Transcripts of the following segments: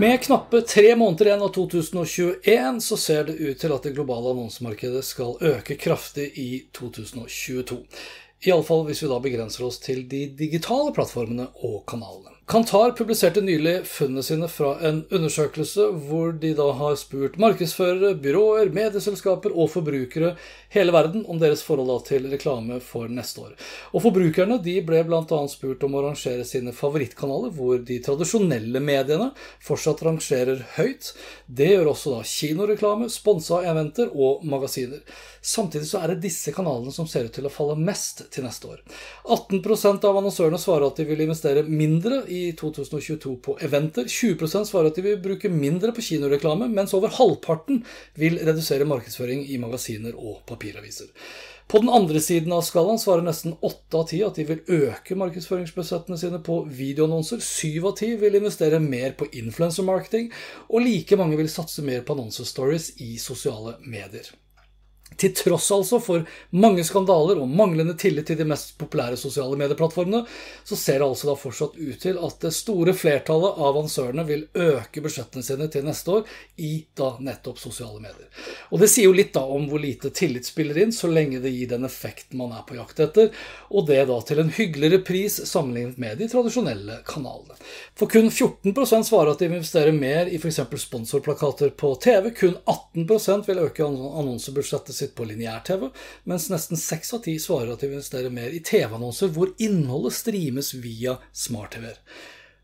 Med knappe tre måneder igjen av 2021 så ser det ut til at det globale annonsemarkedet skal øke kraftig i 2022. Iallfall hvis vi da begrenser oss til de digitale plattformene og kanalene. Kantar publiserte nylig funnene sine fra en undersøkelse hvor de da har spurt markedsførere, byråer, medieselskaper og forbrukere hele verden om deres forhold til reklame for neste år. Og Forbrukerne de ble bl.a. spurt om å rangere sine favorittkanaler, hvor de tradisjonelle mediene fortsatt rangerer høyt. Det gjør også da kinoreklame, sponsa eventer og magasiner. Samtidig så er det disse kanalene som ser ut til å falle mest til neste år. 18% av annonsørene svarer at de vil investere mindre i 2022 på eventer. 20% svarer at de vil bruke mindre på kinoreklame, mens over halvparten vil redusere markedsføring i magasiner og papiraviser. På den andre siden av skalaen svarer nesten åtte av ti at de vil øke markedsføringsbudsjettene sine på videoannonser. Syv av ti vil investere mer på influencer-marketing, og like mange vil satse mer på annonsestories i sosiale medier. Til tross altså for mange skandaler og manglende tillit til de mest populære sosiale medieplattformene, så ser det altså da fortsatt ut til at det store flertallet av annonsørene vil øke budsjettene sine til neste år i da nettopp sosiale medier. Og det sier jo litt da om hvor lite tillit spiller inn, så lenge det gir den effekten man er på jakt etter, og det da til en hyggeligere pris sammenlignet med de tradisjonelle kanalene. For kun 14% svarer at de vil investere mer i f.eks. sponsorplakater på TV, kun 18% vil øke annonsebudsjettet sitt på lineær-TV, mens nesten seks av ti svarer at de vil mer i TV-annonser hvor innholdet streames via smart-TV-er.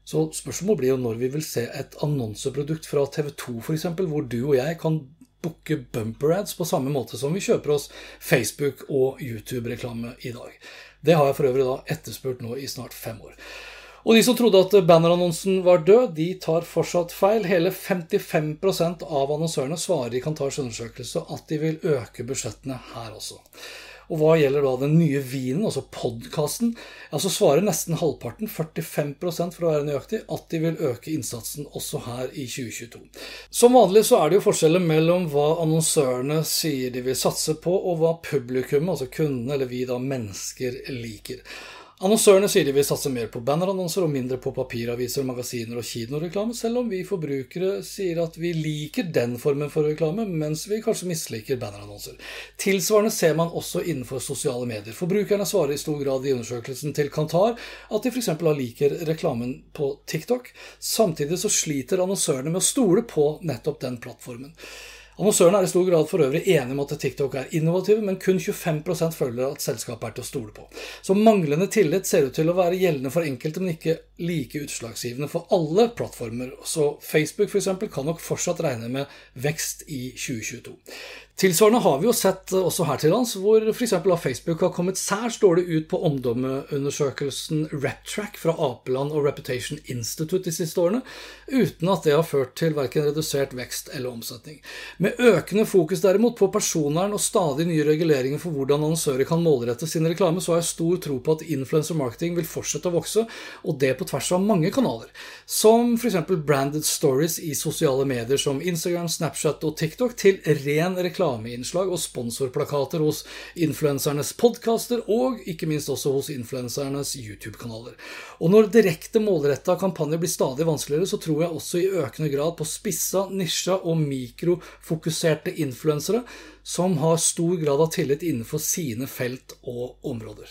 Så spørsmålet blir jo når vi vil se et annonseprodukt fra TV2 f.eks., hvor du og jeg kan booke bumper ads på samme måte som vi kjøper oss Facebook- og YouTube-reklame i dag. Det har jeg for øvrig da etterspurt nå i snart fem år. Og de som trodde at bannerannonsen var død, de tar fortsatt feil. Hele 55% av annonsørene svarer i Kantars undersøkelse at de vil øke budsjettene her også. Og hva gjelder da den nye vinen, altså podkasten, så svarer nesten halvparten, 45 for å være nøyaktig, at de vil øke innsatsen også her i 2022. Som vanlig så er det jo forskjeller mellom hva annonsørene sier de vil satse på, og hva publikum, altså kundene, eller vi da mennesker, liker. Annonsørene sier de vil satse mer på bannerannonser og mindre på papiraviser, magasiner og kinoreklame, selv om vi forbrukere sier at vi liker den formen for reklame, mens vi kanskje misliker bannerannonser. Tilsvarende ser man også innenfor sosiale medier. Forbrukerne svarer i stor grad i undersøkelsen til Kantar at de f.eks. liker reklamen på TikTok. Samtidig så sliter annonsørene med å stole på nettopp den plattformen. Annonsørene er i stor grad for øvrig enige om at TikTok er innovative, men kun 25 føler at selskapet er til å stole på. Så manglende tillit ser ut til å være gjeldende for enkelte, men ikke like utslagsgivende for alle plattformer. Så Facebook f.eks. kan nok fortsatt regne med vekst i 2022. Tilsvarende har vi jo sett også her til lands, hvor f.eks. Facebook har kommet særs dårlig ut på omdømmeundersøkelsen RepTrack fra Apeland og Reputation Institute de siste årene, uten at det har ført til verken redusert vekst eller omsetning. Med økende fokus derimot på personvern og stadig nye reguleringer for hvordan annonsører kan målrette sin reklame, så har jeg stor tro på at influencer marketing vil fortsette å vokse, og det på tvers av mange kanaler, som f.eks. branded stories i sosiale medier som Instagram, Snapchat og TikTok, til ren reklame reklameinnslag og sponsorplakater hos influensernes podkaster, og ikke minst også hos influensernes YouTube-kanaler. Og når direkte målretta kampanjer blir stadig vanskeligere, så tror jeg også i økende grad på spissa, nisja og mikrofokuserte influensere som har stor grad av tillit innenfor sine felt og områder.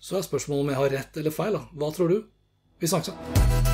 Så er spørsmålet om jeg har rett eller feil. Da. Hva tror du? Vi snakkes.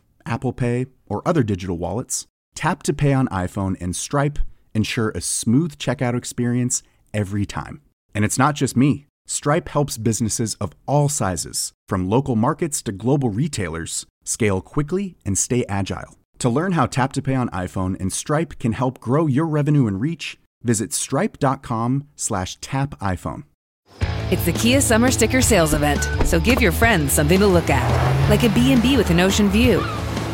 Apple Pay, or other digital wallets, Tap to Pay on iPhone and Stripe ensure a smooth checkout experience every time. And it's not just me. Stripe helps businesses of all sizes, from local markets to global retailers, scale quickly and stay agile. To learn how Tap to Pay on iPhone and Stripe can help grow your revenue and reach, visit stripe.com/tapiphone. It's the Kia Summer Sticker Sales Event, so give your friends something to look at, like a B&B with an ocean view,